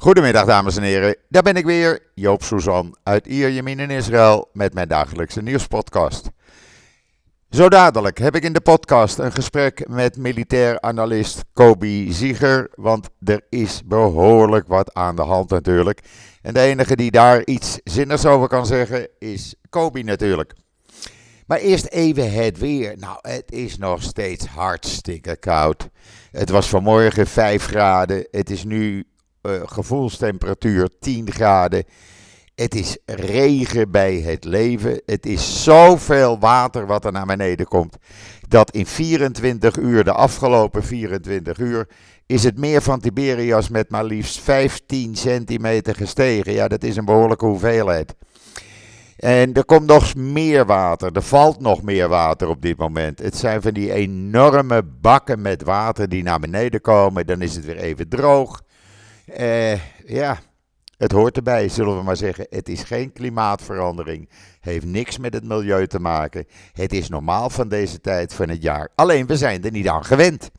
Goedemiddag dames en heren, daar ben ik weer, Joop Suzan uit Ierjemien in Israël met mijn dagelijkse nieuwspodcast. Zo dadelijk heb ik in de podcast een gesprek met militair analist Kobi Zieger, want er is behoorlijk wat aan de hand natuurlijk. En de enige die daar iets zinnigs over kan zeggen is Kobi natuurlijk. Maar eerst even het weer. Nou, het is nog steeds hartstikke koud. Het was vanmorgen 5 graden. Het is nu uh, gevoelstemperatuur 10 graden. Het is regen bij het leven. Het is zoveel water wat er naar beneden komt. Dat in 24 uur, de afgelopen 24 uur, is het meer van Tiberias met maar liefst 15 centimeter gestegen. Ja, dat is een behoorlijke hoeveelheid. En er komt nog meer water. Er valt nog meer water op dit moment. Het zijn van die enorme bakken met water die naar beneden komen. Dan is het weer even droog. Uh, ja, het hoort erbij, zullen we maar zeggen. Het is geen klimaatverandering. Heeft niks met het milieu te maken. Het is normaal van deze tijd van het jaar. Alleen we zijn er niet aan gewend.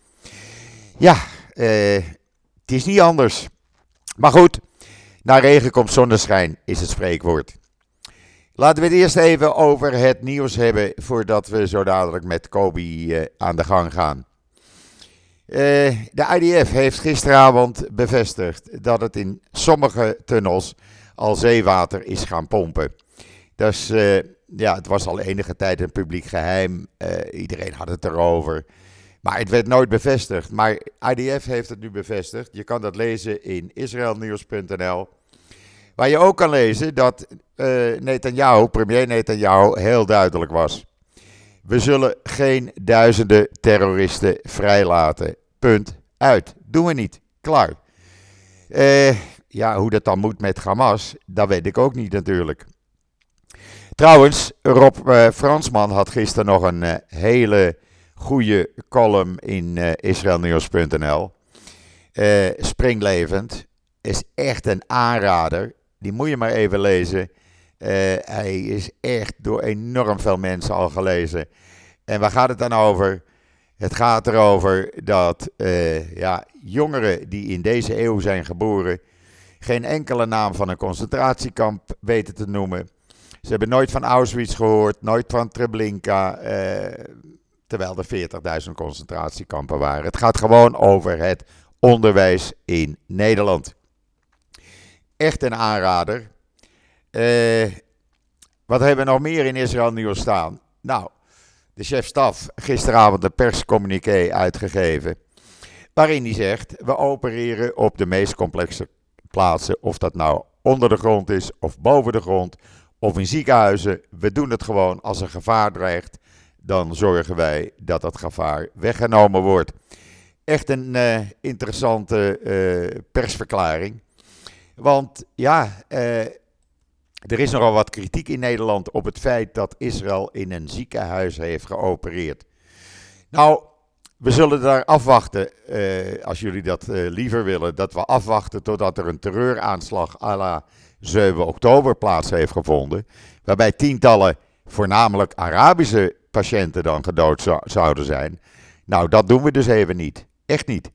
Ja, uh, het is niet anders. Maar goed, na regen komt zonneschijn, is het spreekwoord. Laten we het eerst even over het nieuws hebben voordat we zo dadelijk met Kobi uh, aan de gang gaan. Uh, de IDF heeft gisteravond bevestigd dat het in sommige tunnels al zeewater is gaan pompen. Dus uh, ja, het was al enige tijd een publiek geheim. iedereen had het erover. Maar het werd nooit bevestigd. Maar IDF heeft het nu bevestigd. Je kan dat lezen in israelnieuws.nl. Waar je ook kan lezen dat uh, Netanyahu, premier Netanyahu, heel duidelijk was. We zullen geen duizenden terroristen vrijlaten. Punt. Uit. Doen we niet. Klaar. Uh, ja, hoe dat dan moet met Hamas, dat weet ik ook niet natuurlijk. Trouwens, Rob uh, Fransman had gisteren nog een uh, hele goede column in israelnieuws.nl. springlevend. Is echt een aanrader. Die moet je maar even lezen. Hij is echt door enorm veel mensen al gelezen. En waar gaat het dan over? Het gaat erover dat uh, ja, jongeren die in deze eeuw zijn geboren. geen enkele naam van een concentratiekamp weten te noemen. Ze hebben nooit van Auschwitz gehoord, nooit van Treblinka. Uh, terwijl er 40.000 concentratiekampen waren. Het gaat gewoon over het onderwijs in Nederland echt een aanrader. Uh, wat hebben we nog meer in Israël nieuws staan? Nou, de chef-staf gisteravond een perscommuniqué uitgegeven. Waarin hij zegt: We opereren op de meest complexe plaatsen. Of dat nou onder de grond is, of boven de grond, of in ziekenhuizen. We doen het gewoon als er gevaar dreigt. Dan zorgen wij dat dat gevaar weggenomen wordt. Echt een uh, interessante uh, persverklaring. Want ja, uh, er is nogal wat kritiek in Nederland op het feit dat Israël in een ziekenhuis heeft geopereerd. Nou, we zullen daar afwachten, uh, als jullie dat uh, liever willen, dat we afwachten totdat er een terreuraanslag à la 7 oktober plaats heeft gevonden. Waarbij tientallen, voornamelijk Arabische patiënten dan gedood zou, zouden zijn. Nou, dat doen we dus even niet. Echt niet.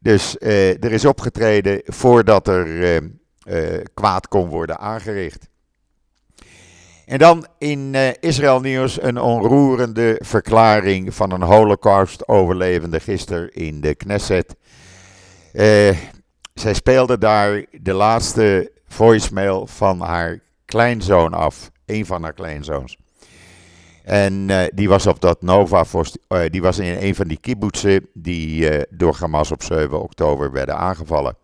Dus uh, er is opgetreden voordat er uh, kwaad kon worden aangericht. En dan in uh, Israël Nieuws een onroerende verklaring van een holocaust-overlevende gisteren in de Knesset. Uh, zij speelde daar de laatste voicemail van haar kleinzoon af, een van haar kleinzoons. En uh, die was op dat Nova, die was in een van die kibbutzen die door Hamas op 7 oktober werden aangevallen.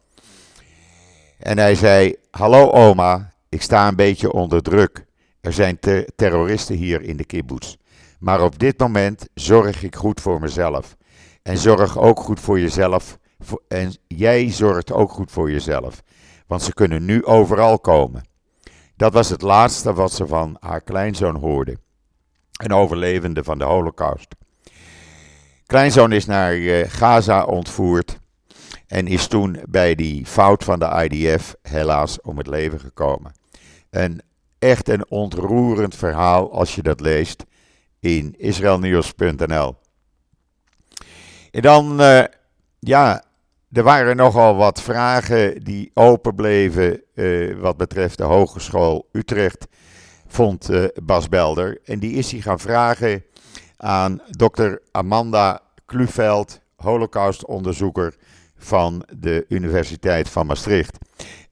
En hij zei: Hallo oma, ik sta een beetje onder druk. Er zijn ter terroristen hier in de kibbutz. Maar op dit moment zorg ik goed voor mezelf. En zorg ook goed voor jezelf. En jij zorgt ook goed voor jezelf. Want ze kunnen nu overal komen. Dat was het laatste wat ze van haar kleinzoon hoorde. Een overlevende van de Holocaust. Kleinzoon is naar eh, Gaza ontvoerd. En is toen bij die fout van de IDF helaas om het leven gekomen. Een echt een ontroerend verhaal als je dat leest in israelnieuws.nl. En dan, uh, ja, er waren nogal wat vragen die open bleven uh, wat betreft de Hogeschool Utrecht, vond uh, Bas Belder. En die is hij gaan vragen aan dokter Amanda Kluveld, holocaustonderzoeker van de Universiteit van Maastricht.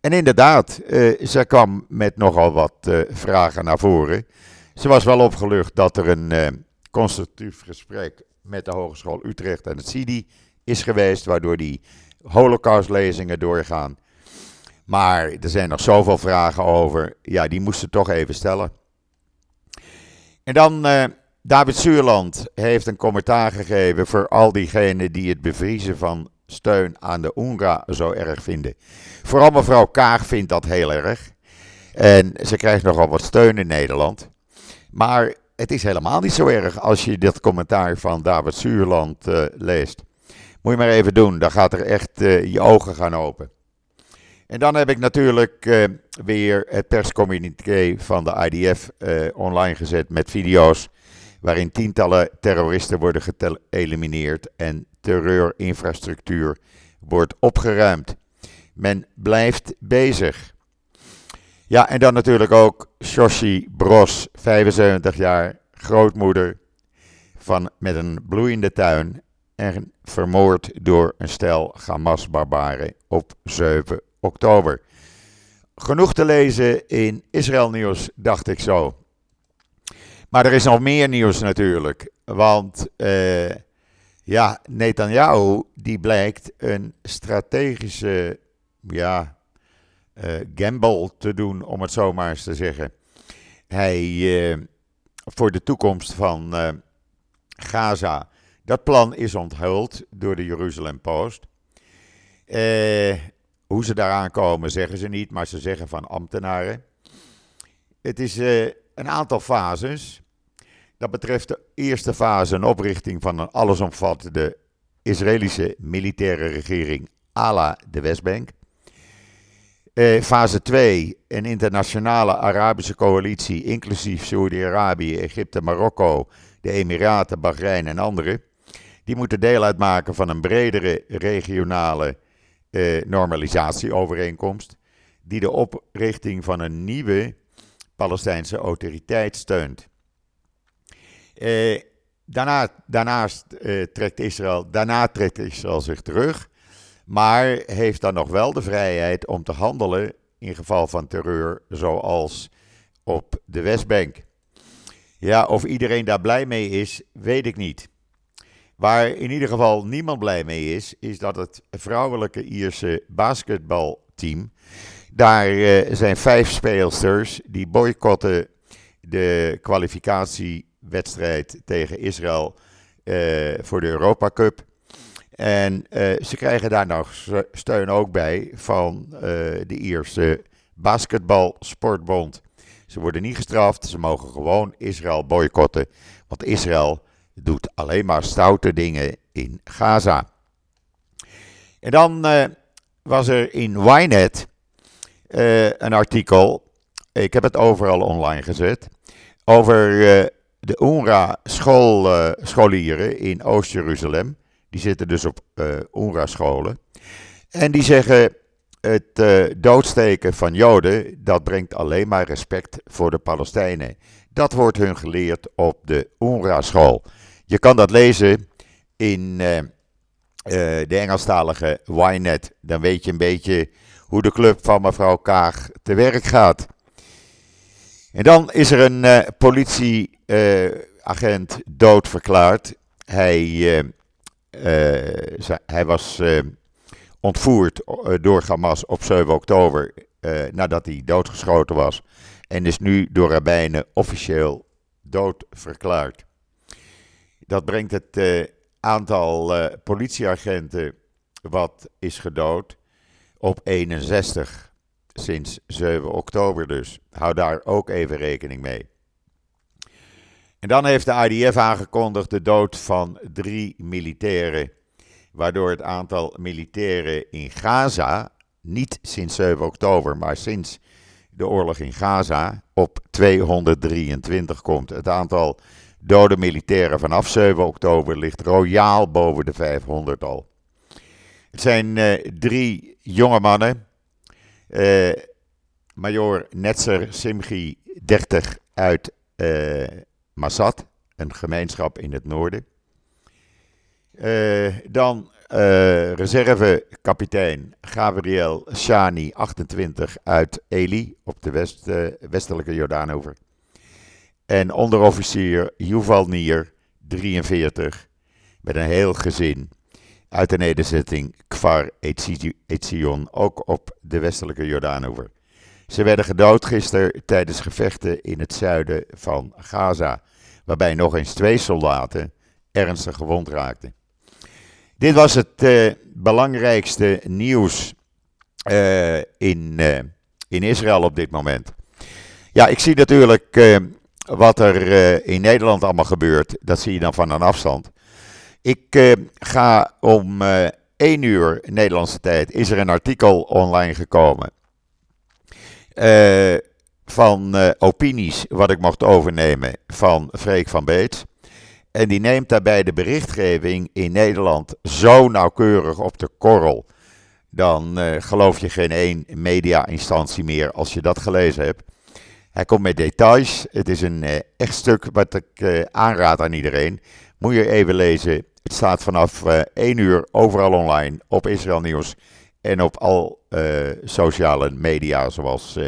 En inderdaad, uh, ze kwam met nogal wat vragen naar voren. Ze was wel opgelucht dat er een constructief gesprek met de Hogeschool Utrecht en het CIDI is geweest, waardoor die holocaustlezingen doorgaan. Maar er zijn nog zoveel vragen over. Ja, die moesten toch even stellen. En dan uh, David Zuurland heeft een commentaar gegeven voor al diegenen die het bevriezen van steun aan de UNRWA zo erg vinden. Vooral mevrouw Kaag vindt dat heel erg. En ze krijgt nogal wat steun in Nederland. Maar het is helemaal niet zo erg als je dit commentaar van David Zuurland uh, leest. Moet je maar even doen, dan gaat er echt uh, je ogen gaan open. En dan heb ik natuurlijk uh, weer het perscommuniqué van de IDF online gezet met video's waarin tientallen terroristen worden geëlimineerd en terreurinfrastructuur wordt opgeruimd. Men blijft bezig. Ja, en dan natuurlijk ook Shoshi Bros, 75 jaar, grootmoeder van, met een bloeiende tuin en vermoord door een stel Hamas-barbaren op 7 oktober. Genoeg te lezen in Israël Nieuws, dacht ik zo. Maar er is nog meer nieuws natuurlijk. Want uh, ja, Netanyahu die blijkt een strategische ja, uh, gamble te doen, om het zo maar eens te zeggen. Hij uh, voor de toekomst van Gaza dat plan is onthuld door de Jeruzalem Post. Eh, hoe ze daaraan komen, zeggen ze niet, maar ze zeggen van ambtenaren. Het is eh, een aantal fases. Dat betreft de eerste fase een oprichting van een allesomvattende Israëlische militaire regering à la de Westbank. Uh, fase 2, een internationale Arabische coalitie, inclusief Saudi-Arabië, Egypte, Marokko, de Emiraten, Bahrein en anderen die moeten deel uitmaken van een bredere regionale eh, normalisatieovereenkomst, die de oprichting van een nieuwe Palestijnse autoriteit steunt. Eh, daarna, daarnaast eh, trekt Israël, daarna trekt Israël zich terug, maar heeft dan nog wel de vrijheid om te handelen in geval van terreur, zoals op de Westbank. Ja, of iedereen daar blij mee is, weet ik niet. Waar in ieder geval niemand blij mee is, is dat het vrouwelijke Ierse basketbalteam. Daar uh, zijn vijf speelsters die boycotten de kwalificatiewedstrijd tegen Israël uh, voor de Europa Cup. En uh, ze krijgen daar nog steun ook bij van de Ierse basketbalsportbond. Ze worden niet gestraft, ze mogen gewoon Israël boycotten. Want Israël doet alleen maar stoute dingen in Gaza. En dan uh, was er in Ynet uh, een artikel, ik heb het overal online gezet, over uh, de UNRWA-scholieren in Oost-Jeruzalem. Die zitten dus op UNRWA-scholen. En die zeggen, het doodsteken van Joden, dat brengt alleen maar respect voor de Palestijnen. Dat wordt hun geleerd op de UNRWA-school. Je kan dat lezen in uh, uh, de Engelstalige Ynet. Dan weet je een beetje hoe de club van mevrouw Kaag te werk gaat. En dan is er een uh, politieagent doodverklaard. Hij, hij was ontvoerd door Hamas op 7 oktober nadat hij doodgeschoten was. En is nu door rabbijnen officieel doodverklaard. Dat brengt het aantal politieagenten wat is gedood op 61 sinds 7 oktober dus. Hou daar ook even rekening mee. En dan heeft de IDF aangekondigd de dood van drie militairen, waardoor het aantal militairen in Gaza niet sinds 7 oktober, maar sinds de oorlog in Gaza op 223 komt. Het aantal dode militairen vanaf 7 oktober ligt royaal boven de 500 al. Het zijn drie jonge mannen. Major Netzer Simgi, 30 uit Massat, een gemeenschap in het noorden. dan uh, reservekapitein Gabriel Shani, 28, uit Eli op de west, uh, westelijke Jordaanover. En onderofficier Yuval Nier, 43, met een heel gezin uit de nederzetting Kfar Etzion, ook op de westelijke Jordaanover. Ze werden gedood gisteren tijdens gevechten in het zuiden van Gaza, waarbij nog eens twee soldaten ernstig gewond raakten. Dit was het uh, belangrijkste nieuws uh, in, uh, in Israël op dit moment. Ja, ik zie natuurlijk wat er in Nederland allemaal gebeurt. Dat zie je dan van een afstand. Ik ga om 1 uur Nederlandse tijd is er een artikel online gekomen. van opinies wat ik mocht overnemen van Freek van Beets. En die neemt daarbij de berichtgeving in Nederland zo nauwkeurig op de korrel. Dan uh, geloof je geen één media-instantie meer als je dat gelezen hebt. Hij komt met details. Het is een uh, echt stuk wat ik uh, aanraad aan iedereen. Moet je even lezen. Het staat vanaf 1 uur overal online op Israël Nieuws. En op al sociale media zoals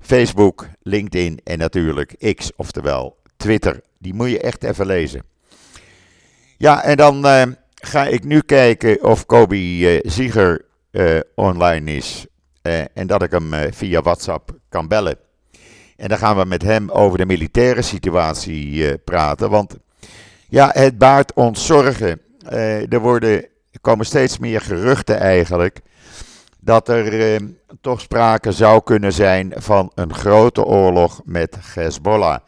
Facebook, LinkedIn en natuurlijk X, oftewel Twitter. Die moet je echt even lezen. Ja, en dan uh, ga ik nu kijken of Kobe uh, Zieger uh, online is. en dat ik hem via WhatsApp kan bellen. En dan gaan we met hem over de militaire situatie praten. Want ja, het baart ons zorgen. er worden, komen steeds meer geruchten eigenlijk. Dat er toch sprake zou kunnen zijn van een grote oorlog met Hezbollah.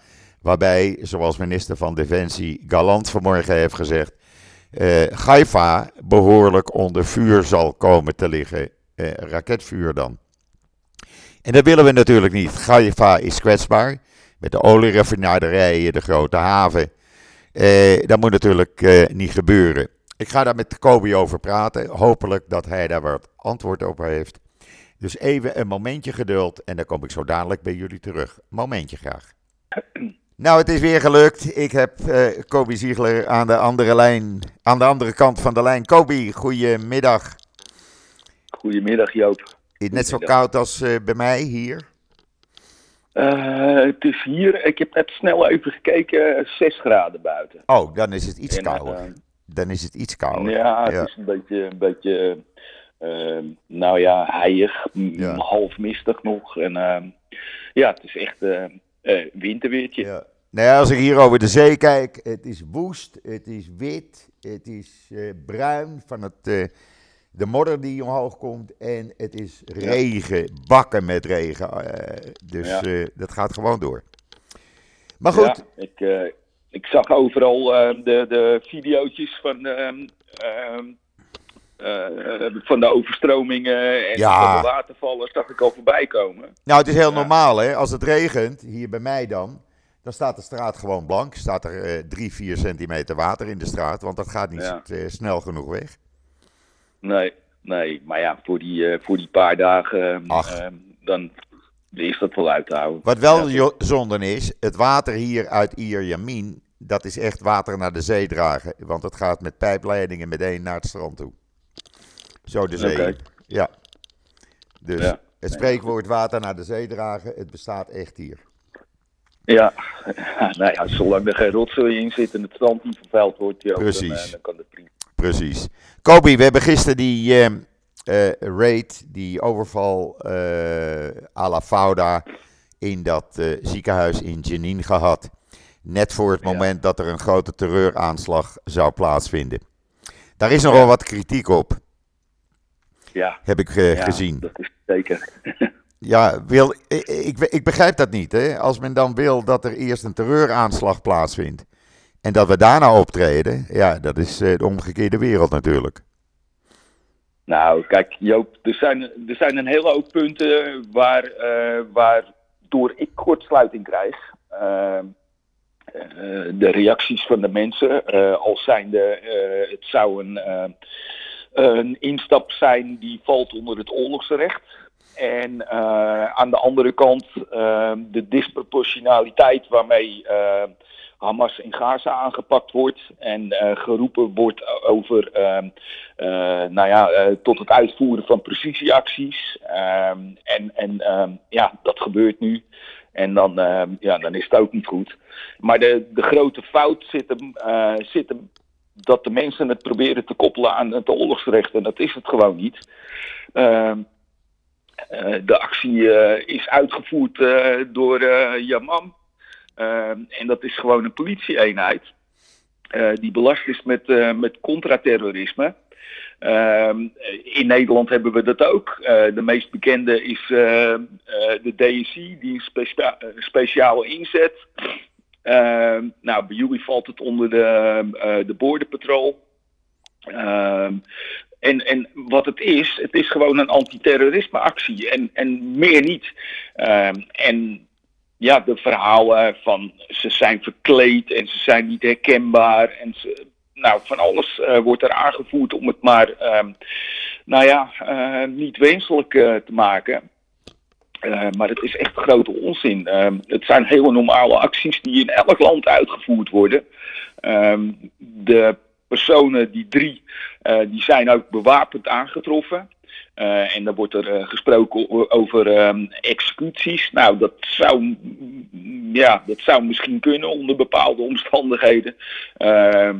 Waarbij, zoals minister van Defensie Galant vanmorgen heeft gezegd, uh, Haifa behoorlijk onder vuur zal komen te liggen. Uh, raketvuur dan. En dat willen we natuurlijk niet. Haifa is kwetsbaar. Met de olieraffinaderijen, de grote haven. Uh, dat moet natuurlijk niet gebeuren. Ik ga daar met Kobe over praten. Hopelijk dat hij daar wat antwoord op heeft. Dus even een momentje geduld en dan kom ik zo dadelijk bij jullie terug. Momentje graag. Nou, het is weer gelukt. Ik heb uh, Kobe Ziegler aan de andere lijn, aan de andere kant van de lijn. Kobe, goedemiddag. Goedemiddag Joop. Is het net zo koud als uh, bij mij hier? Uh, het is hier, ik heb net snel even gekeken, 6 graden buiten. Oh, dan is het iets en, kouder. dan is het iets kouder. Ja, het is een beetje, een beetje ehm, nou ja, heilig, ja. half mistig nog. En ja, het is echt winterweertje. Ja. Nou ja, als ik hier over de zee kijk, het is woest, het is wit, het is bruin van het, de modder die omhoog komt en het is regen, bakken met regen. dus ja. dat gaat gewoon door. Maar goed. Ja, ik, ik zag overal de, de video's van ehm, van de overstromingen en van de watervallen zag ik al voorbij komen. Nou, het is heel normaal hè. Als het regent, hier bij mij dan, dan staat de straat gewoon blank. Staat er drie, vier centimeter water in de straat, want dat gaat niet ja. snel genoeg weg. Nee, nee. Maar ja, voor die, voor die paar dagen, dan is dat wel uit te houden. Wat wel ja. zonde is, het water hier uit Ierjamin, dat is echt water naar de zee dragen. Want het gaat met pijpleidingen meteen naar het strand toe. Zo de zee. Ja. Dus het spreekwoord water naar de zee dragen, het bestaat echt hier. Ja, nou ja, zolang er geen rotzooi in zit en het strand niet vervuild wordt, ja, Precies. Dan, dan, kan het prima. Precies. Kobi, we hebben gisteren die uh, uh, raid, die overval uh, à la Fauda in dat ziekenhuis in Jenin gehad. Net voor het moment dat er een grote terreuraanslag zou plaatsvinden. Daar is nogal wat kritiek op. Ja. Heb ik gezien. Dat is zeker. ja, wil, ik, ik, ik, begrijp dat niet. Hè? Als men dan wil dat er eerst een terreuraanslag plaatsvindt. En dat we daarna optreden. Ja, dat is uh, de omgekeerde wereld natuurlijk. Nou, kijk Joop, er zijn, er zijn een hele hoop punten waar, uh, waardoor ik kortsluiting krijg. Ehm, de reacties van de mensen, als zijnde het zou een een instap zijn die valt onder het oorlogsrecht. En aan de andere kant de disproportionaliteit waarmee Hamas in Gaza aangepakt wordt en uh, geroepen wordt over, uh, uh, nou ja, eh, tot het uitvoeren van precisieacties. Ehm, en en ehm, ja, dat gebeurt nu. En dan, ja, dan is het ook niet goed. Maar de, de grote fout zit hem, zit hem dat de mensen het proberen te koppelen aan het oorlogsrecht. En dat is het gewoon niet. de actie is uitgevoerd door Yamam. Ehm, en dat is gewoon een politieeenheid uh, die belast is met, uh, met contraterrorisme. Ehm, in Nederland hebben we dat ook. Uh, de meest bekende is de DSI, die een specia speciale inzet. Ehm, nou, bij jullie valt het onder de, de Border Patrol. En, en wat het is, het is gewoon een antiterrorismeactie en, en meer niet. en ja, de verhalen van ze zijn verkleed en ze zijn niet herkenbaar. En ze, nou, van alles uh, wordt er aangevoerd om het maar, uh, nou ja, uh, niet wenselijk eh, te maken. maar het is echt grote onzin. Ehm, het zijn hele normale acties die in elk land uitgevoerd worden. Ehm, de personen, die drie, die zijn ook bewapend aangetroffen. Uh, en dan wordt er uh, gesproken over um, executies. Nou, dat zou, ja, dat zou misschien kunnen onder bepaalde omstandigheden. Uh,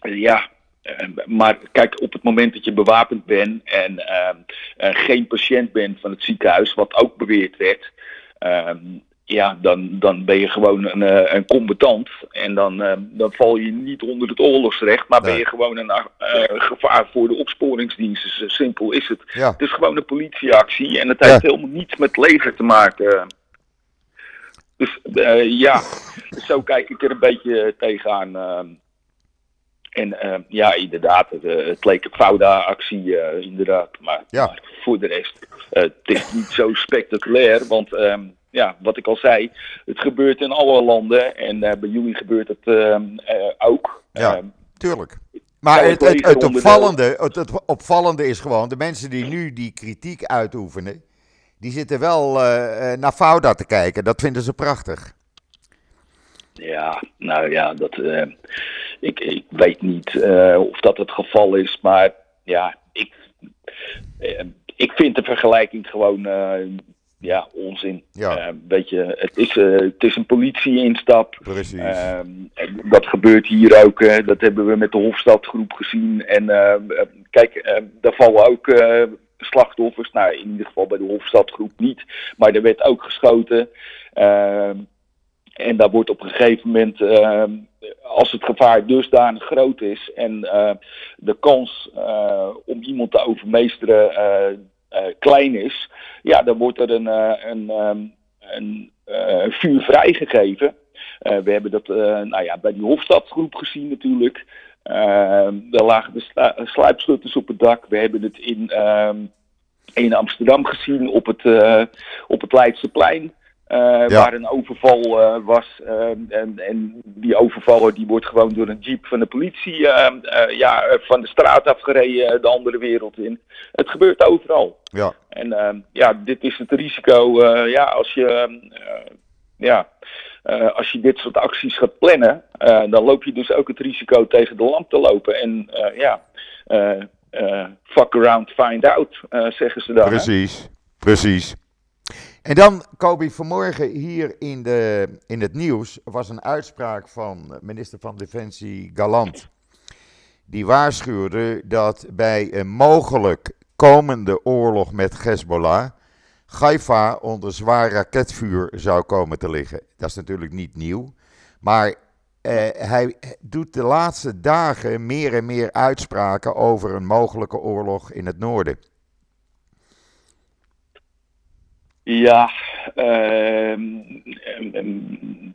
ja, ehm, maar kijk, op het moment dat je bewapend bent en ehm, eh, geen patiënt bent van het ziekenhuis, wat ook beweerd werd, ja, dan, dan ben je gewoon een, eh, een combatant. En dan, uh, dan val je niet onder het oorlogsrecht, maar ben je gewoon een uh, gevaar voor de opsporingsdiensten. Zo simpel is het. Ja. Het is gewoon een politieactie en het heeft helemaal niets met leger te maken. Dus ja, zo kijk ik er een beetje tegenaan. en ja, inderdaad, het, het leek een Fouda-actie, inderdaad. Maar, ja. maar, voor de rest, het is niet zo spectaculair, want ehm, ja, wat ik al zei, het gebeurt in alle landen en uh, bij jullie gebeurt het uh, uh, ook. Ja, ehm, tuurlijk. Maar het, het, het, opvallende, het, het, opvallende is gewoon, de mensen die nu die kritiek uitoefenen, die zitten wel naar Fouda te kijken. Dat vinden ze prachtig. Ja, nou ja, dat, ik, ik weet niet of dat het geval is, maar ja, ik, ik vind de vergelijking gewoon ja, onzin. Ja. Uh, weet je, het is, uh, het is een politieinstap. Precies. Uh, dat gebeurt hier ook. Dat hebben we met de Hofstadgroep gezien. En kijk, daar vallen ook slachtoffers. Nou, in ieder geval bij de Hofstadgroep niet. Maar er werd ook geschoten. En daar wordt op een gegeven moment, als het gevaar dusdanig groot is en de kans om iemand te overmeesteren uh, klein is, ja, dan wordt er een, uh, een, um, een uh, vuur vrijgegeven. we hebben dat nou ja, bij die Hofstadgroep gezien natuurlijk. Ehm, er lagen de sluipschutters op het dak. We hebben het in, um, in Amsterdam gezien op het, op het Leidseplein. Uh, Waar een overval uh, was. Uh, en, en, die overvaller die wordt gewoon door een jeep van de politie ja, van de straat afgereden de andere wereld in. Het gebeurt overal. Ja. En ja, dit is het risico. ja, als je, ja, als je dit soort acties gaat plannen, dan loop je dus ook het risico tegen de lamp te lopen. En ja, fuck around, find out, zeggen ze dan. Precies, precies. En dan, Kobi, vanmorgen hier in, de, in het nieuws was een uitspraak van minister van Defensie Galant. Die waarschuwde dat bij een mogelijk komende oorlog met Hezbollah Haifa onder zwaar raketvuur zou komen te liggen. Dat is natuurlijk niet nieuw, maar eh, hij doet de laatste dagen meer en meer uitspraken over een mogelijke oorlog in het noorden. Ja, uh,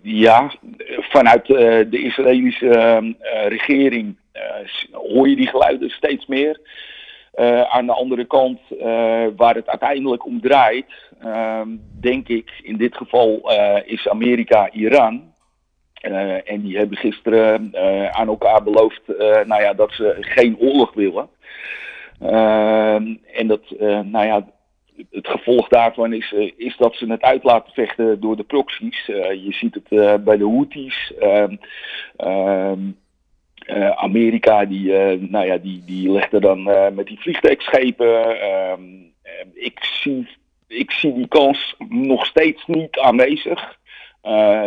ja, vanuit uh, de Israëlische uh, regering hoor je die geluiden steeds meer. aan de andere kant, waar het uiteindelijk om draait, ehm, denk ik, in dit geval is Amerika Iran. en die hebben gisteren aan elkaar beloofd nou ja, dat ze geen oorlog willen. en dat, nou ja, het gevolg daarvan is, is dat ze het uit laten vechten door de proxies. je ziet het bij de Houthis. Ehm, ehm, Amerika die, nou ja, die, die legt er dan met die vliegtuigschepen. Ehm, ik zie ik zie die kans nog steeds niet aanwezig.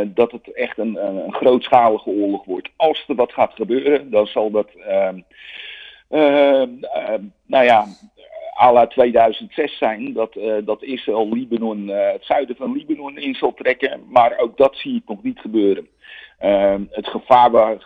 Dat het echt een, een, grootschalige oorlog wordt. Als er wat gaat gebeuren, dan zal dat, nou ja, à la 2006 zijn. Dat, dat Israël Libanon, het zuiden van Libanon in zal trekken. Maar ook dat zie ik nog niet gebeuren. Ehm, het gevaar waar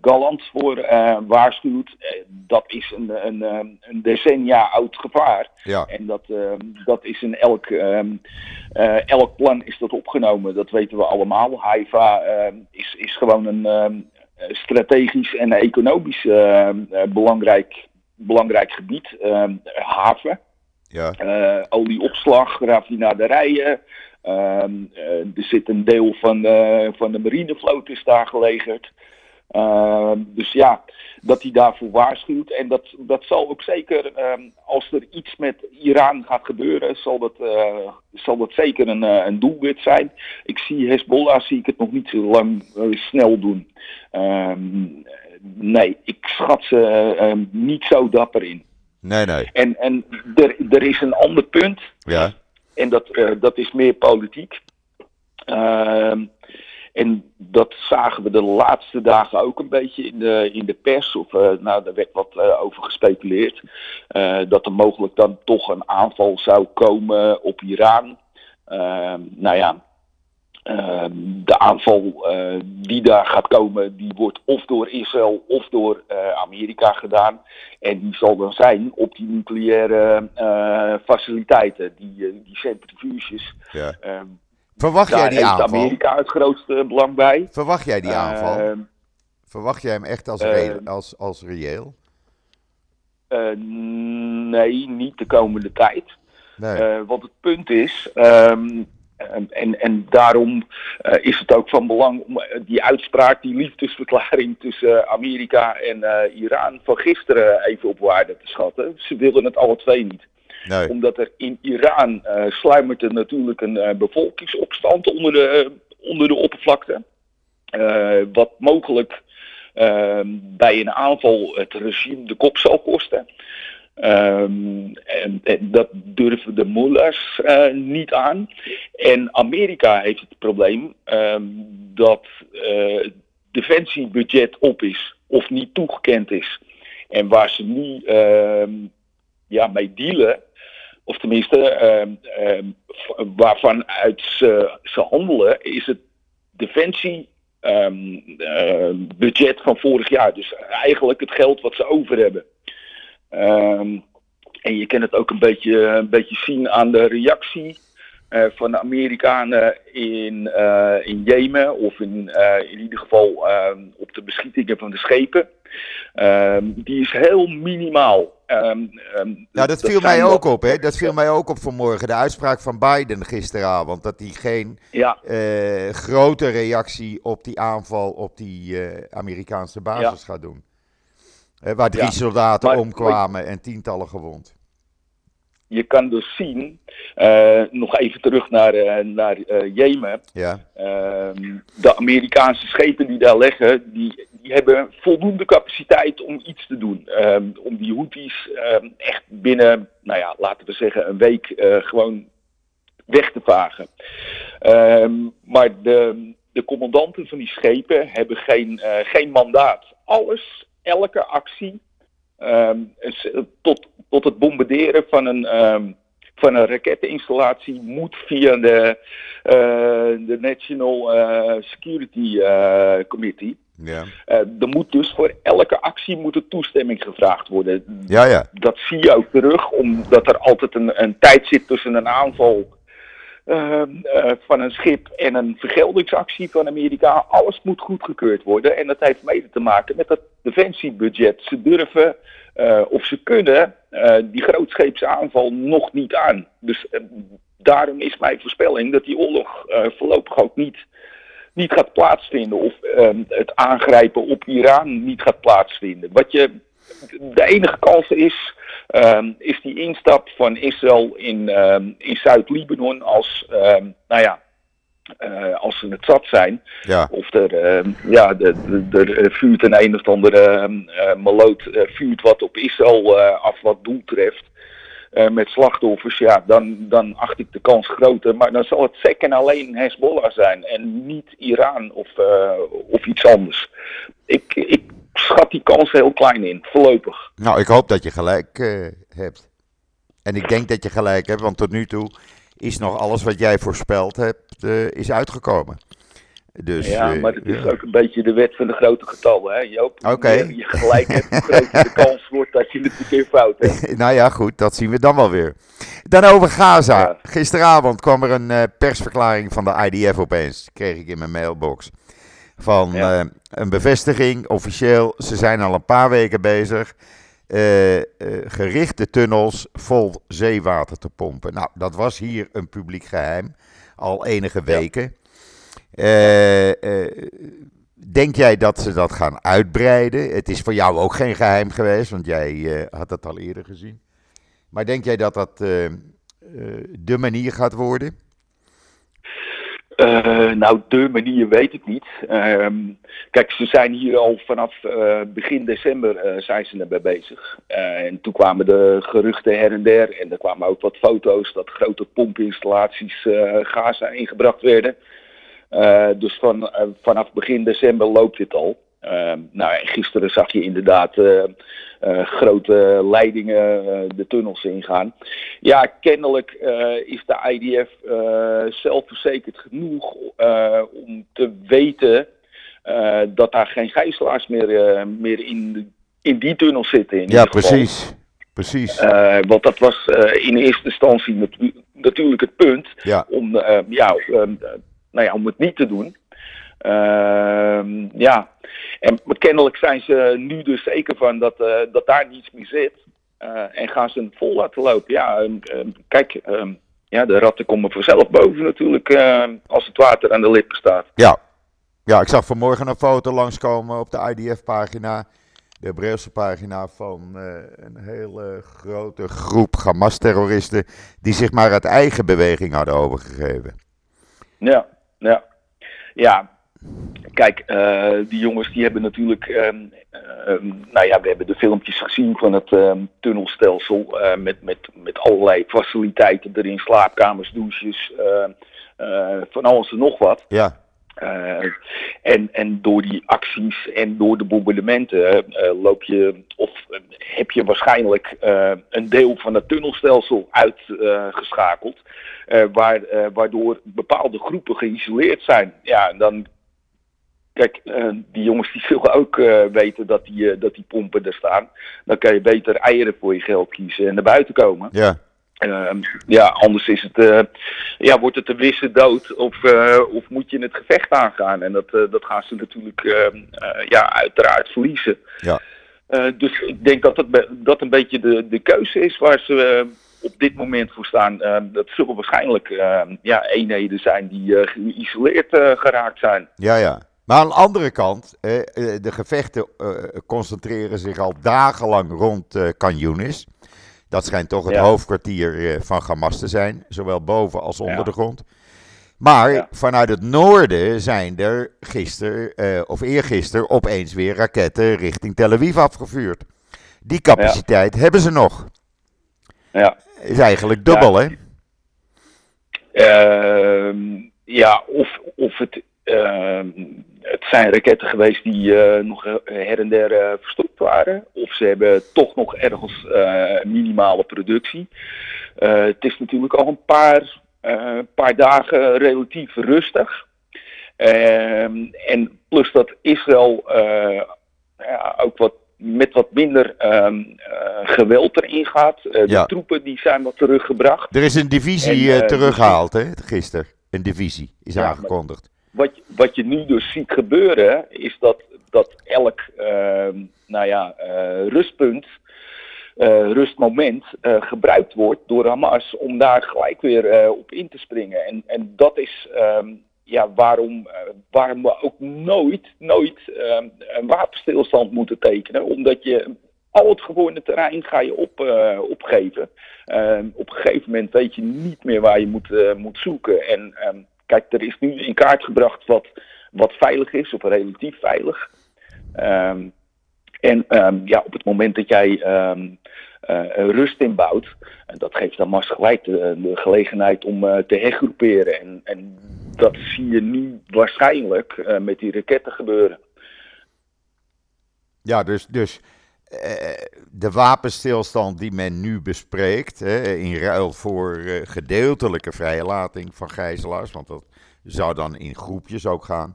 Galant voor uh, waarschuwt, dat is een, een, ehm, een, decennia oud gevaar. Ja. En dat, uh, dat is in elk, eh, elk plan is dat opgenomen, dat weten we allemaal. Haifa is, is gewoon een strategisch en economisch belangrijk, belangrijk gebied. haven, ja. olieopslag, raffinaderijen. Um, er zit een deel van, van de marinevloot is daar gelegerd. Uh, dus ja, dat hij daarvoor waarschuwt. En dat, dat zal ook zeker, als er iets met Iran gaat gebeuren, zal dat, uh, zal dat zeker een, een doelwit zijn. Ik zie Hezbollah, zie ik het nog niet zo lang snel doen. Nee, ik schat ze niet zo dapper in. Nee, nee. En, en er, er is een ander punt. Ja. En dat, uh, dat is meer politiek. Uh, en dat zagen we de laatste dagen ook een beetje in de, in de pers. Of, uh, nou, daar werd wat uh, over gespeculeerd. dat er mogelijk dan toch een aanval zou komen op Iran. Ehm, nou ja, uh, de aanval uh, die daar gaat komen, die wordt of door Israël of door uh, Amerika gedaan. En die zal dan zijn op die nucleaire faciliteiten, die, die centrifuges. Ja. Ehm, Verwacht jij die aanval? Daar heeft Amerika het grootste belang bij. Verwacht jij die aanval? Ehm, Verwacht jij hem echt als, re als, als reëel? nee, niet de komende tijd. Nee. want het punt is, um, en, en daarom uh, is het ook van belang om uh, die uitspraak, die liefdesverklaring tussen uh, Amerika en Iran van gisteren even op waarde te schatten. Ze willen het alle twee niet. Nee. Omdat er in Iran sluimert er natuurlijk een bevolkingsopstand onder de, onder de oppervlakte. wat mogelijk bij een aanval het regime de kop zal kosten. Um, en, dat durven de mullahs uh, niet aan. En Amerika heeft het probleem um, dat uh, defensiebudget op is of niet toegekend is. En waar ze nu uh, ja, mee dealen, of tenminste waarvan uit ze, ze, handelen, is het defensiebudget van vorig jaar. Dus eigenlijk het geld wat ze over hebben. Um, en je kan het ook een beetje, een beetje zien aan de reactie uh, van de Amerikanen in, uh, in Jemen, of in, uh, in ieder geval op de beschietingen van de schepen. Um, die is heel minimaal. Um, um, nou, dat viel mij ook op, hè? Dat viel mij ook op vanmorgen. De uitspraak van Biden gisteravond. Dat hij geen ja. grote reactie op die aanval op die Amerikaanse basis ja. gaat doen waar drie ja, soldaten maar, omkwamen en tientallen gewond. Je kan dus zien, uh, nog even terug naar, uh, naar uh, Jemen. Ja. Ehm, de Amerikaanse schepen die daar liggen, die, die hebben voldoende capaciteit om iets te doen. Um, om die Houthis um, echt binnen, nou ja, laten we zeggen, een week gewoon weg te vagen. maar de, de commandanten van die schepen hebben geen, geen mandaat. Alles elke actie um, tot, tot het bombarderen van een, um, van een raketinstallatie moet via de, uh, de National uh, Security uh, Committee. Ja. er moet dus voor elke actie moet er toestemming gevraagd worden. Ja, ja. Dat zie je ook terug, omdat er altijd een, een tijd zit tussen een aanval uh, uh, van een schip en een vergeldingsactie van Amerika. Alles moet goedgekeurd worden. En dat heeft mede te maken met dat defensiebudget. Ze durven uh, of ze kunnen die grootscheepse aanval nog niet aan. Dus daarom is mijn voorspelling dat die oorlog voorlopig ook niet niet gaat plaatsvinden. Of ehm, het aangrijpen op Iran niet gaat plaatsvinden. Wat je, de enige kans is, ehm, is die instap van Israël in, ehm, in Zuid-Libanon als, nou ja, uh, als ze het zat zijn. Ja. Of er, uh, ja, de, de, er vuurt een een of andere uh, maloot vuurt wat op Israël af wat doel treft. met slachtoffers, ja, dan, dan acht ik de kans groter. Maar dan zal het zeker alleen Hezbollah zijn en niet Iran of, of iets anders. Ik, ik schat die kans heel klein in, voorlopig. Nou, ik hoop dat je gelijk hebt. En ik denk dat je gelijk hebt, want tot nu toe is nog alles wat jij voorspeld hebt, is uitgekomen. Dus, ja, maar het is ook een beetje de wet van de grote getallen, hè Joop? Oké. Okay. Je gelijk hebt, hoe groter de kans wordt dat je het een keer fout hebt. nou ja, goed, dat zien we dan wel weer. Dan over Gaza. Ja. Gisteravond kwam er een uh, persverklaring van de IDF opeens, kreeg ik in mijn mailbox. Van ja. uh, een bevestiging, officieel, ze zijn al een paar weken bezig uh, uh, gerichte tunnels vol zeewater te pompen. Nou, dat was hier een publiek geheim, al enige weken. Ja. Uh, denk jij dat ze dat gaan uitbreiden? Het is voor jou ook geen geheim geweest, want jij had dat al eerder gezien. Maar denk jij dat dat de manier gaat worden? Uh, nou, de manier weet ik niet. Uh, kijk, ze zijn hier al vanaf uh, begin december uh, zijn ze erbij bezig. en toen kwamen de geruchten her en der. En er kwamen ook wat foto's dat grote pompinstallaties Gaza ingebracht werden. dus van, vanaf begin december loopt dit al. Uh, nou, gisteren zag je inderdaad grote leidingen de tunnels ingaan. Ja, kennelijk is de IDF zelfverzekerd genoeg om te weten dat daar geen gijzelaars meer, meer in, in die tunnels zitten. In ja, precies. precies. want dat was in eerste instantie natuurlijk het punt ja. om, ja, nou ja, om het niet te doen. Uh, ja, en kennelijk zijn ze nu dus zeker van dat, uh, dat daar niets meer zit. Uh, en gaan ze het vol laten lopen. Ja, ehm, kijk, ehm, ja, de ratten komen vanzelf boven natuurlijk als het water aan de lippen staat. Ja. ja, ik zag vanmorgen een foto langskomen op de IDF-pagina. De Hebreeuwse pagina van een hele grote groep Hamas-terroristen. die zich maar uit eigen beweging hadden overgegeven. Ja, ja. Ja, Kijk, uh, die jongens die hebben natuurlijk, um, um, nou ja, we hebben de filmpjes gezien van het um, tunnelstelsel uh, met, met, met allerlei faciliteiten erin, slaapkamers, douches, uh, van alles en nog wat. Ja. en, en door die acties en door de bombardementen loop je, of heb je waarschijnlijk een deel van het tunnelstelsel uitgeschakeld. waar, waardoor bepaalde groepen geïsoleerd zijn. Ja, dan Kijk, uh, die jongens die zullen ook uh, weten dat die, uh, dat die pompen er staan. Dan kan je beter eieren voor je geld kiezen en naar buiten komen. Ja. Ehm, ja, anders is het, ja, wordt het een wisse dood of, of moet je het gevecht aangaan. En dat, dat gaan ze natuurlijk ehm, ja, uiteraard verliezen. Ja. dus ik denk dat dat, dat een beetje de, de keuze is waar ze op dit moment voor staan. dat zullen waarschijnlijk ja, eenheden zijn die geïsoleerd geraakt zijn. Ja, ja. Maar aan de andere kant, eh, de gevechten eh, concentreren zich al dagenlang rond eh, Canyonis. Dat schijnt toch het hoofdkwartier van Hamas te zijn, zowel boven als onder de grond. Maar vanuit het noorden zijn er gisteren, of eergisteren, opeens weer raketten richting Tel Aviv afgevuurd. Die capaciteit hebben ze nog. Ja. Is eigenlijk dubbel, hè? Ehm, ja, of, of het Ehm, het zijn raketten geweest die uh, nog her en der uh, verstopt waren. Of ze hebben toch nog ergens minimale productie. het is natuurlijk al een paar, paar dagen relatief rustig. Ehm, en plus dat Israël ja, ook wat, met wat minder um, geweld erin gaat. De troepen die zijn wat teruggebracht. Er is een divisie en, teruggehaald, hè, gisteren. Een divisie is ja, aangekondigd wat, wat je nu dus ziet gebeuren, is dat, dat elk uh, nou ja, uh, rustpunt, uh, rustmoment uh, gebruikt wordt door Hamas om daar gelijk weer op in te springen. En, en dat is, um, ja, waarom, waarom we ook nooit, nooit een wapenstilstand moeten tekenen. Omdat je al het gewone terrein ga je op, opgeven. op een gegeven moment weet je niet meer waar je moet, moet zoeken. En kijk, er is nu in kaart gebracht wat, wat veilig is, of relatief veilig. Um, en um, ja, op het moment dat jij um, uh, rust inbouwt, en dat geeft dan Mars gelijk de, gelegenheid om uh, te hergroeperen. En, en dat zie je nu waarschijnlijk uh, met die raketten gebeuren. Ja, dus, dus de wapenstilstand die men nu bespreekt, hè, in ruil voor gedeeltelijke vrijlating van gijzelaars, want dat zou dan in groepjes ook gaan.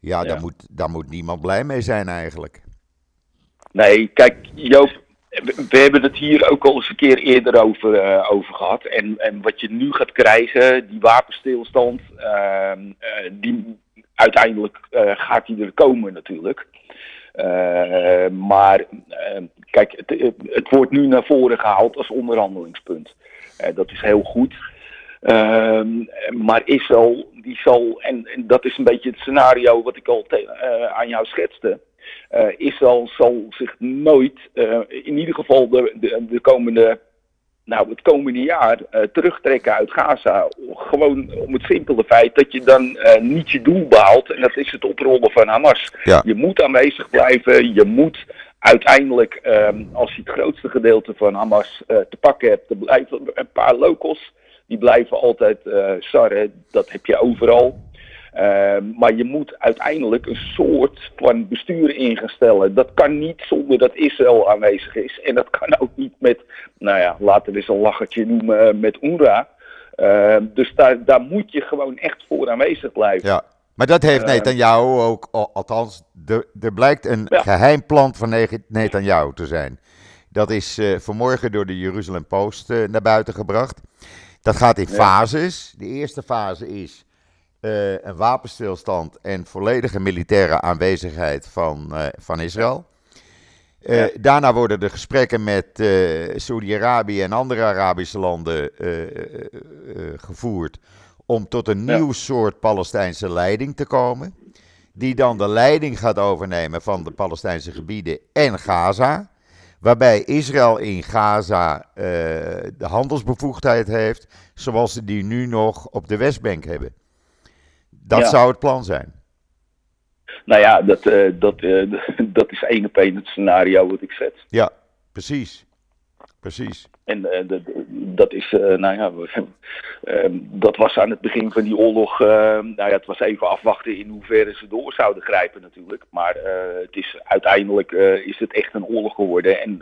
Ja, ja. Daar, moet, daar moet niemand blij mee zijn eigenlijk. Nee, kijk, Joop, we hebben het hier ook al eens een keer eerder over, uh, over gehad. En, en wat je nu gaat krijgen, die wapenstilstand, uh, die, uiteindelijk gaat die er komen natuurlijk. Maar kijk, het, het, wordt nu naar voren gehaald als onderhandelingspunt. dat is heel goed. Ehm, maar Israël, die zal, en, dat is een beetje het scenario wat ik al aan jou schetste uh, Israël zal zich nooit, in ieder geval de, de, komende, nou, het komende jaar, uh, terugtrekken uit Gaza. Gewoon om het simpele feit dat je dan niet je doel behaalt. En dat is het oprollen van Hamas. Ja. Je moet aanwezig blijven. Je moet uiteindelijk, ehm, als je het grootste gedeelte van Hamas te pakken hebt, er blijven een paar locals. Die blijven altijd sarren. Dat heb je overal. Uh, maar je moet uiteindelijk een soort van bestuur ingestellen. Dat kan niet zonder dat Israël aanwezig is. En dat kan ook niet met, nou ja, laten we eens een lachertje noemen, met UNRWA. Uh, dus daar, daar moet je gewoon echt voor aanwezig blijven. Ja, maar dat heeft Netanyahu ook, althans, er, er blijkt een ja. geheim plan van Netanyahu te zijn. Dat is uh, vanmorgen door de Jeruzalem Post uh, naar buiten gebracht. Dat gaat in fases. De eerste fase is uh, een wapenstilstand en volledige militaire aanwezigheid van, uh, van Israël. Uh, ja. Daarna worden de gesprekken met Saudi-Arabië en andere Arabische landen gevoerd om tot een ja. nieuw soort Palestijnse leiding te komen. Die dan de leiding gaat overnemen van de Palestijnse gebieden en Gaza. Waarbij Israël in Gaza de handelsbevoegdheid heeft, zoals ze die nu nog op de Westbank hebben. Dat ja. zou het plan zijn. Nou ja, dat, uh, dat, uh, dat is één op één het scenario wat ik zet. Ja, precies. Precies. En uh, dat is, nou ja, dat was aan het begin van die oorlog, nou ja, het was even afwachten in hoeverre ze door zouden grijpen natuurlijk. Maar het is, uiteindelijk is het echt een oorlog geworden. En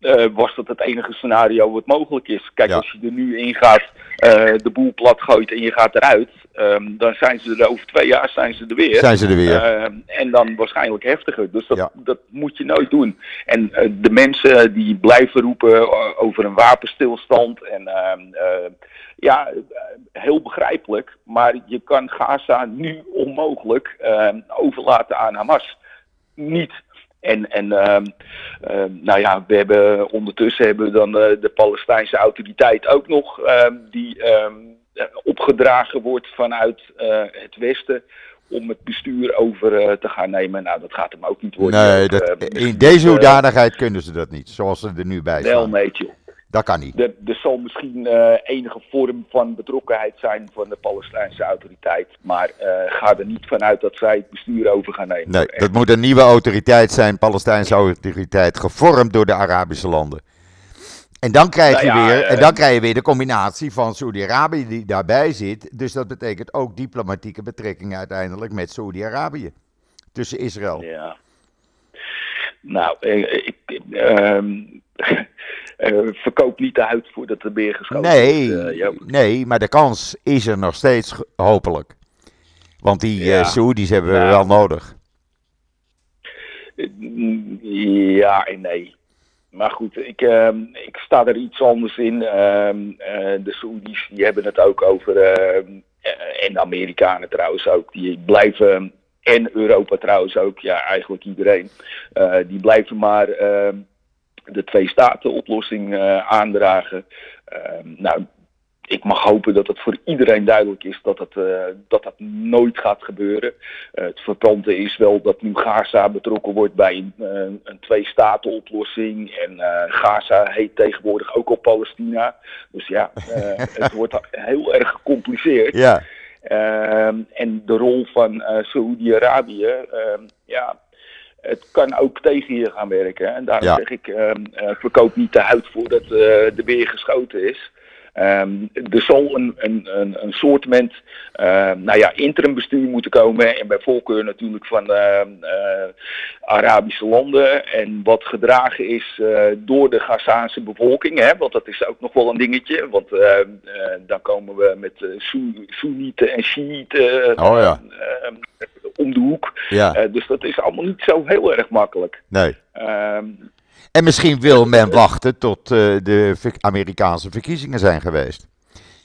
uh, was dat het enige scenario wat mogelijk is. Kijk, ja. als je er nu in gaat, uh, de boel plat gooit en je gaat eruit, um, dan zijn ze er over twee jaar zijn ze er weer. Zijn ze er weer. Uh, en dan waarschijnlijk heftiger. Dus dat, ja. dat moet je nooit doen. En de mensen die blijven roepen over een wapenstilstand en ehm, ja, heel begrijpelijk. Maar je kan Gaza nu onmogelijk ehm, overlaten aan Hamas. Niet en, en uh, uh, nou ja, we hebben ondertussen hebben we dan de, de Palestijnse autoriteit ook nog, die ehm, opgedragen wordt vanuit eh, het Westen om het bestuur over uh, te gaan nemen. Nou, dat gaat hem ook niet worden. Nee, dat, in deze hoedanigheid kunnen ze dat niet, zoals ze er nu bij zijn. Wel, nee, joh. Dat kan niet. Er, er zal misschien uh, enige vorm van betrokkenheid zijn van de Palestijnse autoriteit. Maar uh, ga er niet vanuit dat zij het bestuur over gaan nemen. Nee, dat moet een nieuwe autoriteit zijn, Palestijnse autoriteit, gevormd door de Arabische landen. En dan krijg, nou ja, je weer, uh, en dan krijg je weer de combinatie van Saudi-Arabië die daarbij zit. Dus dat betekent ook diplomatieke betrekkingen uiteindelijk met Saudi-Arabië. Tussen Israël. Ja. Nou, ik, um, uh, verkoop niet de huid voordat de beer geschoten nee, is. Uh, nee, maar de kans is er nog steeds, hopelijk. Want die ja. uh, Saoedi's hebben we wel nodig. Ja en nee. Maar goed, ik, ehm, ik sta er iets anders in. Ehm, de Saoedi's die hebben het ook over, ehm, en de Amerikanen trouwens ook, die blijven, en Europa trouwens ook, ja eigenlijk iedereen, die blijven maar de twee staten oplossing uh, aandragen. Nou, ik mag hopen dat het voor iedereen duidelijk is dat het, uh, dat, dat nooit gaat gebeuren. Uh, het verpante is wel dat nu Gaza betrokken wordt bij een, uh, een twee-staten-oplossing. En Gaza heet tegenwoordig ook al Palestina. Dus ja, het wordt heel erg gecompliceerd. Ja. Ehm, en de rol van Saoedi-Arabië, ehm, ja, het kan ook tegen je gaan werken. En daarom zeg ik, ehm, verkoop niet de huid voordat de weer geschoten is. Um, er zal een, een, een, een soortement uh, nou ja, interim bestuur moeten komen. En bij voorkeur natuurlijk van uh, uh, Arabische landen. En wat gedragen is door de Gazaanse bevolking. Hè, want dat is ook nog wel een dingetje. Want dan komen we met Soenieten en Shiiten oh, ja. om de hoek. Ja. dus dat is allemaal niet zo heel erg makkelijk. Nee. Um, en misschien wil men wachten tot uh, de Amerikaanse verkiezingen zijn geweest.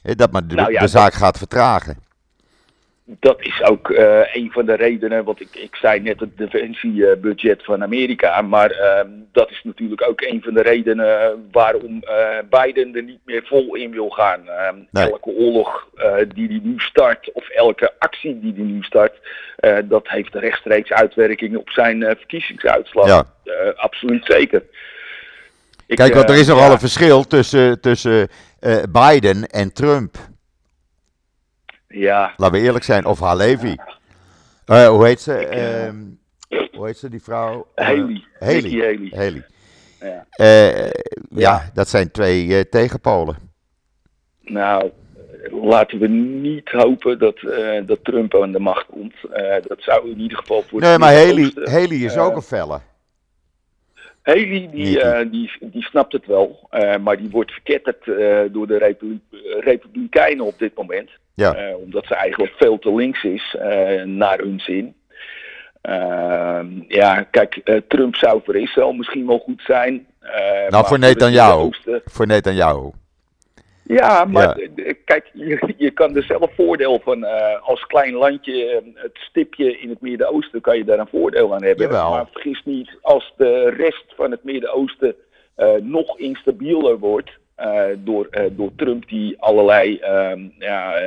Dat men de, nou ja, de zaak gaat vertragen. Dat is ook uh, een van de redenen, want ik, ik zei net het defensiebudget van Amerika. Maar uh, dat is natuurlijk ook een van de redenen waarom uh, Biden er niet meer vol in wil gaan. Nee. Elke oorlog die hij nu start, of elke actie die hij nu start, dat heeft rechtstreeks uitwerking op zijn verkiezingsuitslag. Ja. absoluut zeker. Ik, Kijk, want er is nogal ja. een verschil tussen, tussen Biden en Trump. Ja. Laten we eerlijk zijn, of Halevi. Uh, hoe heet ze? Ik, uh, hoe heet ze, die vrouw? Haley. Haley. Haley. Haley. Ja. ja. ja, dat zijn twee tegenpolen. Nou, laten we niet hopen dat, dat Trump aan de macht komt. dat zou in ieder geval voor. Nee, maar Haley, Haley is ook een felle. Haley, die, uh, die, die snapt het wel, uh, maar die wordt verketterd uh, door de Republi Republikeinen op dit moment. Ja. omdat ze eigenlijk veel te links is, naar hun zin. Ehm, ja, kijk, Trump zou voor Israël misschien wel goed zijn. nou, voor Netanyahu. Voor Netanyahu. Ja, maar ja. kijk, je, je, kan er zelf voordeel van. Als klein landje, het stipje in het Midden-Oosten, kan je daar een voordeel aan hebben. Jawel. Maar vergis niet, als de rest van het Midden-Oosten nog instabieler wordt. Uh, door, door Trump die allerlei ja,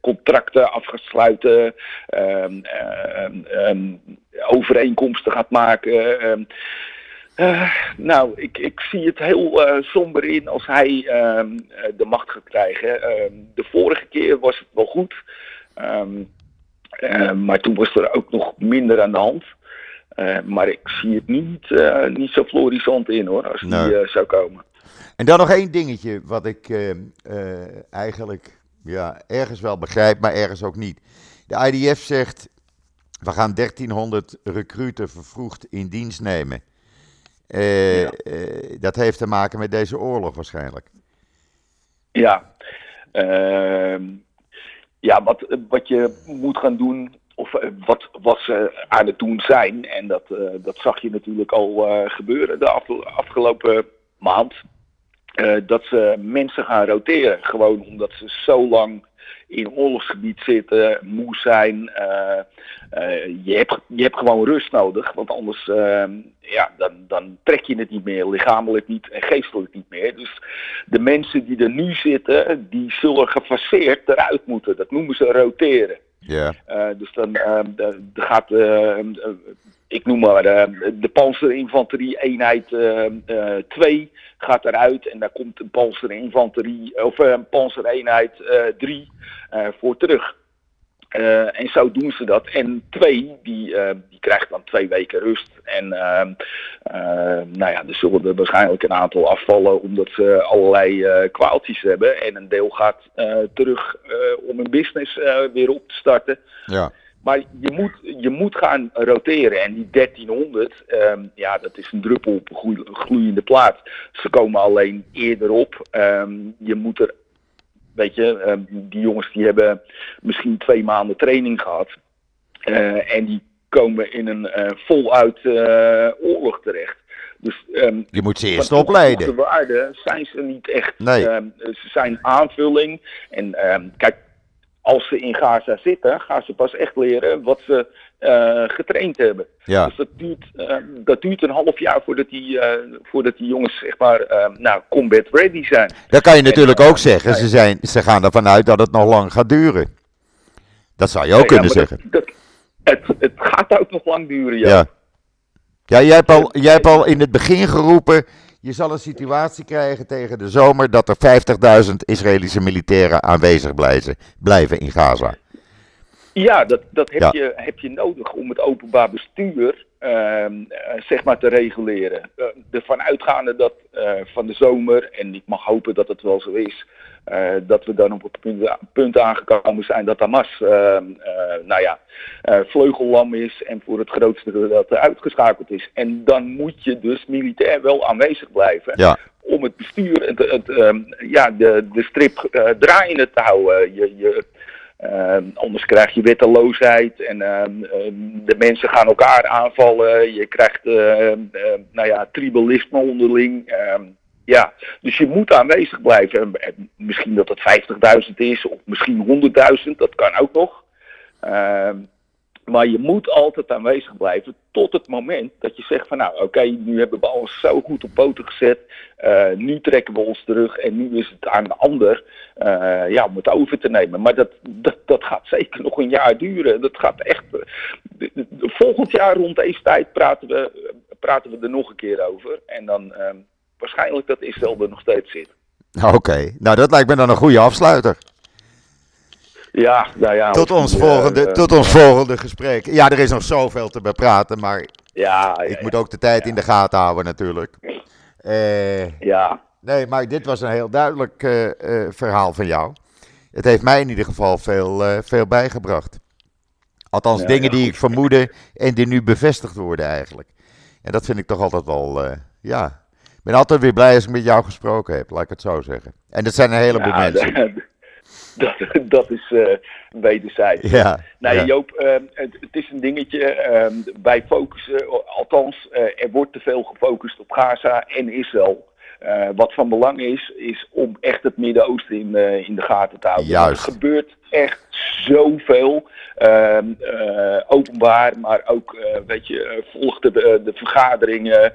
contracten af gaat sluiten, overeenkomsten gaat maken. Uh, nou, ik, ik zie het heel uh, somber in als hij uh, de macht gaat krijgen. Ehm, de vorige keer was het wel goed, um, maar toen was er ook nog minder aan de hand. maar ik zie het niet, niet zo florissant in hoor, als nee. die zou komen. En dan nog één dingetje wat ik eigenlijk ja, ergens wel begrijp, maar ergens ook niet. De IDF zegt, we gaan 1300 recruten vervroegd in dienst nemen. Uh, ja. uh, dat heeft te maken met deze oorlog waarschijnlijk. Ja, uh, ja wat, wat je moet gaan doen, of wat, wat ze aan het doen zijn, en dat, dat zag je natuurlijk al gebeuren de af, afgelopen maand, dat ze mensen gaan roteren. Gewoon omdat ze zo lang in oorlogsgebied zitten, moe zijn. Uh, uh, je, hebt, je hebt gewoon rust nodig, want anders uh, ja, dan, dan trek je het niet meer, lichamelijk niet en geestelijk niet meer. Dus de mensen die er nu zitten, die zullen gefaseerd eruit moeten. Dat noemen ze roteren. Ja. dus dan gaat ik noem maar uh, de panzerinfanterie eenheid 2 uh, gaat eruit en daar komt een panzerinfanterie of een panzereenheid 3 voor terug. En zo doen ze dat. En twee, die, die krijgt dan twee weken rust. En uh, nou ja, er zullen er waarschijnlijk een aantal afvallen omdat ze allerlei kwaaltjes hebben. En een deel gaat terug om een business weer op te starten. Ja. Maar je moet, je moet gaan roteren. En die 1300, um, ja, dat is een druppel op een gloeiende plaat. Ze komen alleen eerder op. Um, je moet er, weet je, um, die jongens die hebben misschien twee maanden training gehad. Uh, en die komen in een uh, voluit uh, oorlog terecht. Dus, um, je moet ze eerst opleiden. De waarde zijn ze niet echt. Nee. ze zijn aanvulling. En kijk, als ze in Gaza zitten, gaan ze pas echt leren wat ze uh, getraind hebben. Ja. Dus dat duurt, uh, dat duurt een half jaar voordat die, uh, voordat die jongens zeg maar, nou, combat ready zijn. Dat kan je natuurlijk ook zeggen. Ze, zijn, ze gaan ervan uit dat het nog lang gaat duren. Dat zou je ook kunnen zeggen. Dat, dat, het, het gaat ook nog lang duren, ja. Ja, ja jij, hebt al, jij hebt al in het begin geroepen. Je zal een situatie krijgen tegen de zomer dat er 50.000 Israëlische militairen aanwezig blijven, blijven in Gaza. Ja, dat, dat heb, je, heb je nodig om het openbaar bestuur uh, zeg maar te reguleren. Uh, ervan uitgaande dat uh, van de zomer, en ik mag hopen dat het wel zo is, dat we dan op het punt, punt aangekomen zijn dat Hamas ehm, nou ja, vleugellam is en voor het grootste dat uitgeschakeld is. En dan moet je dus militair wel aanwezig blijven. Ja. Om het bestuur, het, het, ehm, ja, de, de strip draaiende te houden. Je, je, uh, anders krijg je wetteloosheid en uh, de mensen gaan elkaar aanvallen. Je krijgt nou ja, tribalisme onderling. Ehm, ja, dus je moet aanwezig blijven. Misschien dat het 50.000 is of misschien 100.000, dat kan ook nog. Ehm, maar je moet altijd aanwezig blijven tot het moment dat je zegt van nou oké, nu hebben we alles zo goed op poten gezet. Uh, nu trekken we ons terug en nu is het aan de ander uh, ja, om het over te nemen. Maar dat, dat, dat gaat zeker nog een jaar duren. Dat gaat echt. Uh, volgend jaar rond deze tijd praten we, praten we er nog een keer over. En dan waarschijnlijk dat Israël er nog steeds zit. Oké, nou dat lijkt me dan een goede afsluiter. Ja, nou ja. Tot ons, volgende, uh, tot ons volgende gesprek. Ja, er is nog zoveel te bepraten, maar ja, ja ik moet ook de tijd in de gaten houden natuurlijk. Uh, ja. Nee, maar dit was een heel duidelijk uh, verhaal van jou. Het heeft mij in ieder geval veel, veel bijgebracht. Althans, dingen die ik vermoedde en die nu bevestigd worden eigenlijk. En dat vind ik toch altijd wel, ja. Ik ben altijd weer blij als ik met jou gesproken heb, laat ik het zo zeggen. En dat zijn een heleboel mensen. Dat, dat is uh, wederzijds. Ja, ja. Joop, uh, het, het, is een dingetje. Uh, wij focussen, althans, er wordt te veel gefocust op Gaza en Israël. Wat van belang is, is om echt het Midden-Oosten in, in de gaten te houden. Juist. Er gebeurt echt zoveel. openbaar, maar ook, weet je, volgt de, de vergaderingen.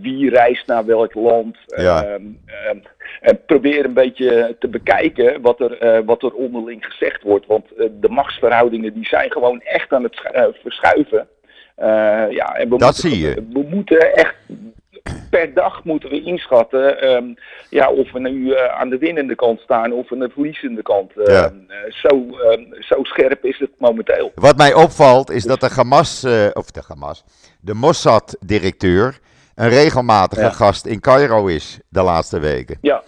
wie reist naar welk land. Ja. En probeer een beetje te bekijken wat er, wat er onderling gezegd wordt. Want de machtsverhoudingen die zijn gewoon echt aan het verschuiven. ja, en we Dat moeten, zie je. We moeten echt per dag moeten we inschatten um, ja, of we nu aan de winnende kant staan of aan de verliezende kant. Ja. zo, um, zo scherp is het momenteel. Wat mij opvalt is dat de Hamas, of de Hamas, de Mossad-directeur een regelmatige Ja. gast in Cairo is de laatste weken. Ja.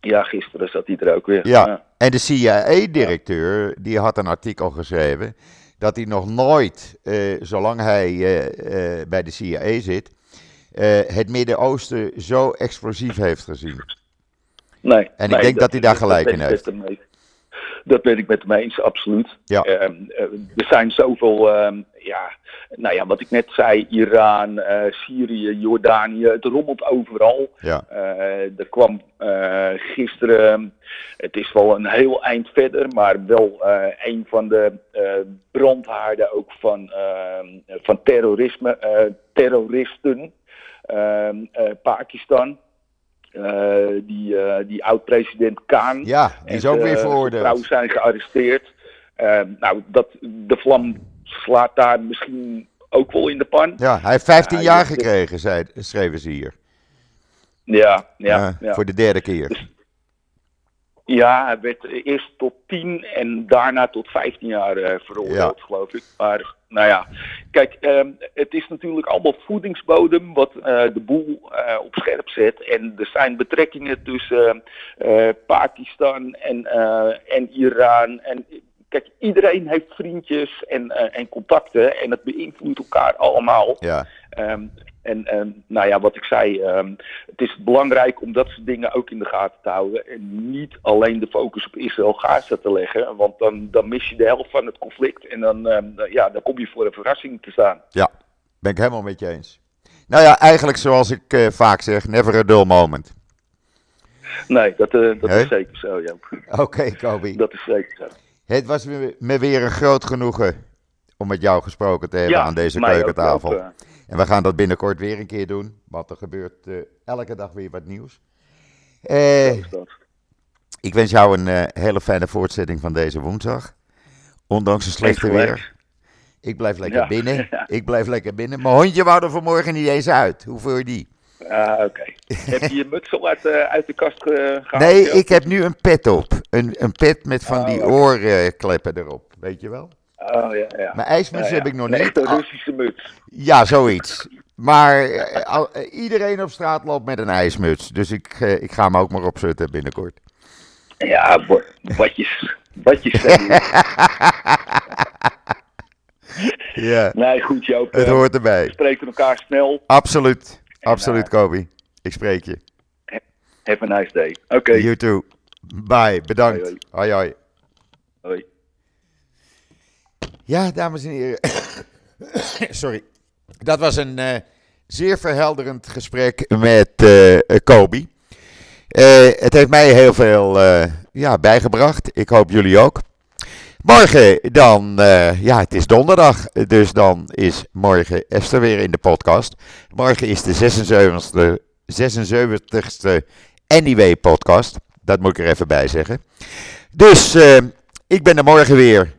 ja, gisteren zat hij er ook weer. Ja. En de CIA-directeur, die had een artikel geschreven dat hij nog nooit, eh, zolang hij eh, eh, bij de CIA zit, eh, het Midden-Oosten zo explosief heeft gezien. Nee, En ik nee, denk dat hij daar gelijk in heeft. Dat ben ik met hem eens, absoluut. Ja. Ehm, eh, er zijn zoveel, ehm, ja, nou ja, wat ik net zei, Iran, eh, Syrië, Jordanië, het rommelt overal. Ja. Eh, er kwam eh, gisteren, het is wel een heel eind verder, maar wel eh, een van de eh, brandhaarden ook van, ehm, van terrorisme, eh, terroristen, eh, Pakistan. Eh, die, eh, die oud-president Khan. Ja, die is ook weer eh, veroordeeld. vrouw zijn gearresteerd. Eh, nou, dat, de vlam slaat daar misschien ook wel in de pan. Ja, hij heeft 15 Ja, jaar gekregen, zei, schreven ze hier. Ja, ja, Eh, ja. Voor de derde keer. Ja, hij werd eerst tot 10 en daarna tot 15 jaar eh, veroordeeld, geloof ik. Maar nou ja, kijk, ehm, het is natuurlijk allemaal voedingsbodem wat eh, de boel eh, op scherp zet. En er zijn betrekkingen tussen Pakistan en, en Iran. En kijk, iedereen heeft vriendjes en, en contacten en het beïnvloedt elkaar allemaal. Ja, Ehm, en ehm, nou ja, wat ik zei, ehm, het is belangrijk om dat soort dingen ook in de gaten te houden. En niet alleen de focus op Israël-Gaza te leggen, want dan, dan mis je de helft van het conflict. En dan, ehm, ja, dan kom je voor een verrassing te staan. ben ik helemaal met je eens. Nou ja, eigenlijk zoals ik eh, vaak zeg, never a dull moment. Nee, dat, eh, dat is zeker zo, Joop. Oké, Kobe. Dat is zeker zo. Het was me weer een groot genoegen om met jou gesproken te hebben aan deze keukentafel. Ook, uh... En we gaan dat binnenkort weer een keer doen, want er gebeurt uh, elke dag weer wat nieuws. Uh, ik wens jou een hele fijne voortzetting van deze woensdag. Ondanks een slechte weer. Ik blijf lekker binnen. Ik blijf lekker binnen. Mijn hondje wou er vanmorgen niet eens uit. Hoe voel je die? Ah, oké. heb je je muts al uit, uh, uit de kast uh, gehaald? Nee, ik heb nu een pet op. Een, een pet met van die oh, oorkleppen erop. Weet je wel? Oh ja, ja. Mijn ijsmuts heb ik nog niet. Een Russische muts. Ja, zoiets. Maar uh, iedereen op straat loopt met een ijsmuts. Dus ik, ik ga hem ook maar opzetten binnenkort. Ja, watjes. Watjes. ja. Nee, goed Joop. Het hoort erbij. We spreken elkaar snel. Absoluut. Absoluut, Kobi. Ik spreek je. Have a nice day. Oké. Okay. You too. Bye. Bedankt. Hoi, hoi. Hoi. Ja, dames en heren. Sorry. Dat was een uh, zeer verhelderend gesprek met uh, het heeft mij heel veel ja, bijgebracht. Ik hoop jullie ook. Morgen dan, ja, het is donderdag, dus dan is morgen Esther weer in de podcast. Morgen is de 76ste, 76ste Anyway podcast. Dat moet ik er even bij zeggen. Dus ik ben er morgen weer.